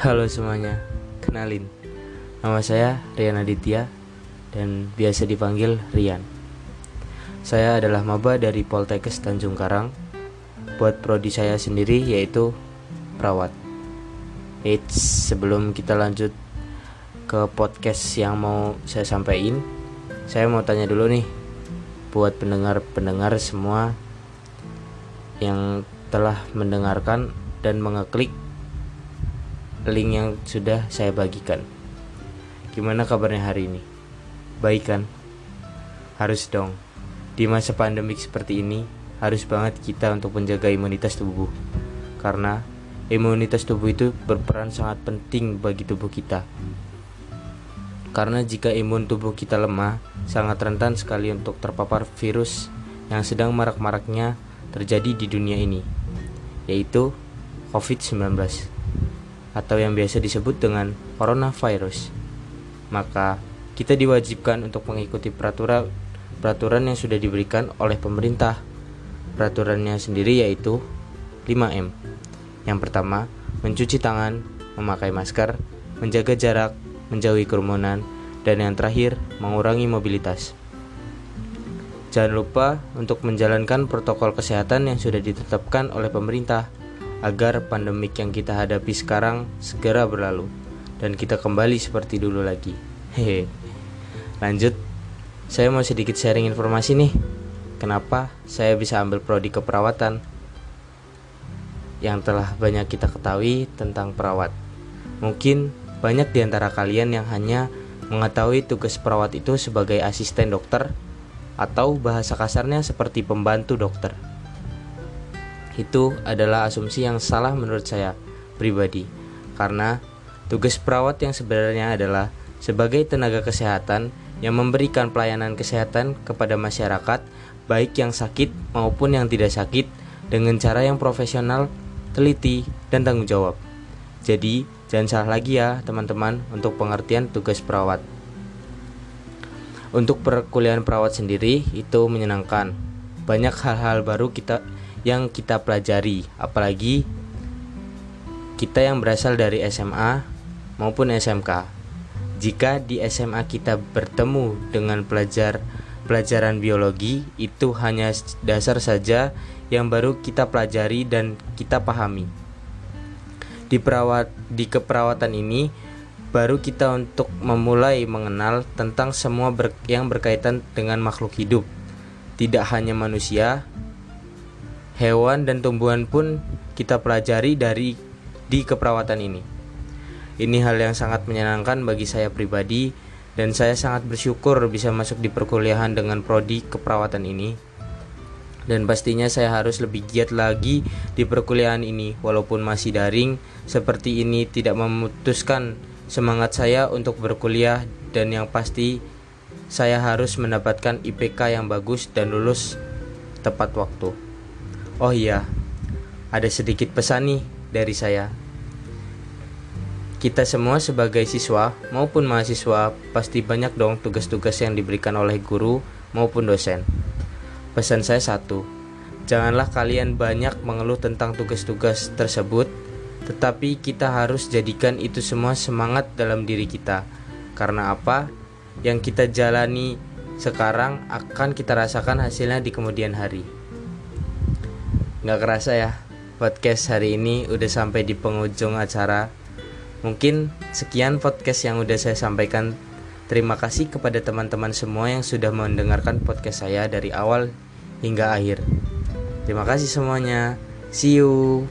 Halo semuanya, kenalin. Nama saya Rian Aditya dan biasa dipanggil Rian. Saya adalah maba dari Poltekkes Tanjung Karang. Buat prodi saya sendiri yaitu perawat. Eits, sebelum kita lanjut ke podcast yang mau saya sampaikan Saya mau tanya dulu nih Buat pendengar-pendengar semua Yang telah mendengarkan dan mengeklik link yang sudah saya bagikan. Gimana kabarnya hari ini? Baik kan? Harus dong. Di masa pandemik seperti ini, harus banget kita untuk menjaga imunitas tubuh. Karena imunitas tubuh itu berperan sangat penting bagi tubuh kita. Karena jika imun tubuh kita lemah, sangat rentan sekali untuk terpapar virus yang sedang marak-maraknya terjadi di dunia ini, yaitu COVID-19 atau yang biasa disebut dengan coronavirus. Maka kita diwajibkan untuk mengikuti peraturan peraturan yang sudah diberikan oleh pemerintah. Peraturannya sendiri yaitu 5M. Yang pertama, mencuci tangan, memakai masker, menjaga jarak, menjauhi kerumunan, dan yang terakhir, mengurangi mobilitas. Jangan lupa untuk menjalankan protokol kesehatan yang sudah ditetapkan oleh pemerintah agar pandemik yang kita hadapi sekarang segera berlalu dan kita kembali seperti dulu lagi. Hehe. Lanjut, saya mau sedikit sharing informasi nih. Kenapa saya bisa ambil prodi keperawatan? Yang telah banyak kita ketahui tentang perawat. Mungkin banyak di antara kalian yang hanya mengetahui tugas perawat itu sebagai asisten dokter atau bahasa kasarnya seperti pembantu dokter. Itu adalah asumsi yang salah menurut saya pribadi. Karena tugas perawat yang sebenarnya adalah sebagai tenaga kesehatan yang memberikan pelayanan kesehatan kepada masyarakat baik yang sakit maupun yang tidak sakit dengan cara yang profesional, teliti, dan tanggung jawab. Jadi, jangan salah lagi ya teman-teman untuk pengertian tugas perawat. Untuk perkuliahan perawat sendiri itu menyenangkan. Banyak hal-hal baru kita yang kita pelajari, apalagi kita yang berasal dari SMA maupun SMK. Jika di SMA kita bertemu dengan pelajar pelajaran biologi, itu hanya dasar saja yang baru kita pelajari dan kita pahami. Di perawat di keperawatan ini baru kita untuk memulai mengenal tentang semua ber, yang berkaitan dengan makhluk hidup. Tidak hanya manusia, hewan dan tumbuhan pun kita pelajari dari di keperawatan ini. Ini hal yang sangat menyenangkan bagi saya pribadi dan saya sangat bersyukur bisa masuk di perkuliahan dengan prodi keperawatan ini. Dan pastinya saya harus lebih giat lagi di perkuliahan ini walaupun masih daring seperti ini tidak memutuskan semangat saya untuk berkuliah dan yang pasti saya harus mendapatkan IPK yang bagus dan lulus tepat waktu. Oh iya, ada sedikit pesan nih dari saya. Kita semua sebagai siswa maupun mahasiswa pasti banyak dong tugas-tugas yang diberikan oleh guru maupun dosen. Pesan saya satu, janganlah kalian banyak mengeluh tentang tugas-tugas tersebut, tetapi kita harus jadikan itu semua semangat dalam diri kita. Karena apa? Yang kita jalani sekarang akan kita rasakan hasilnya di kemudian hari. Nggak kerasa ya, podcast hari ini udah sampai di penghujung acara. Mungkin sekian podcast yang udah saya sampaikan. Terima kasih kepada teman-teman semua yang sudah mendengarkan podcast saya dari awal hingga akhir. Terima kasih semuanya. See you.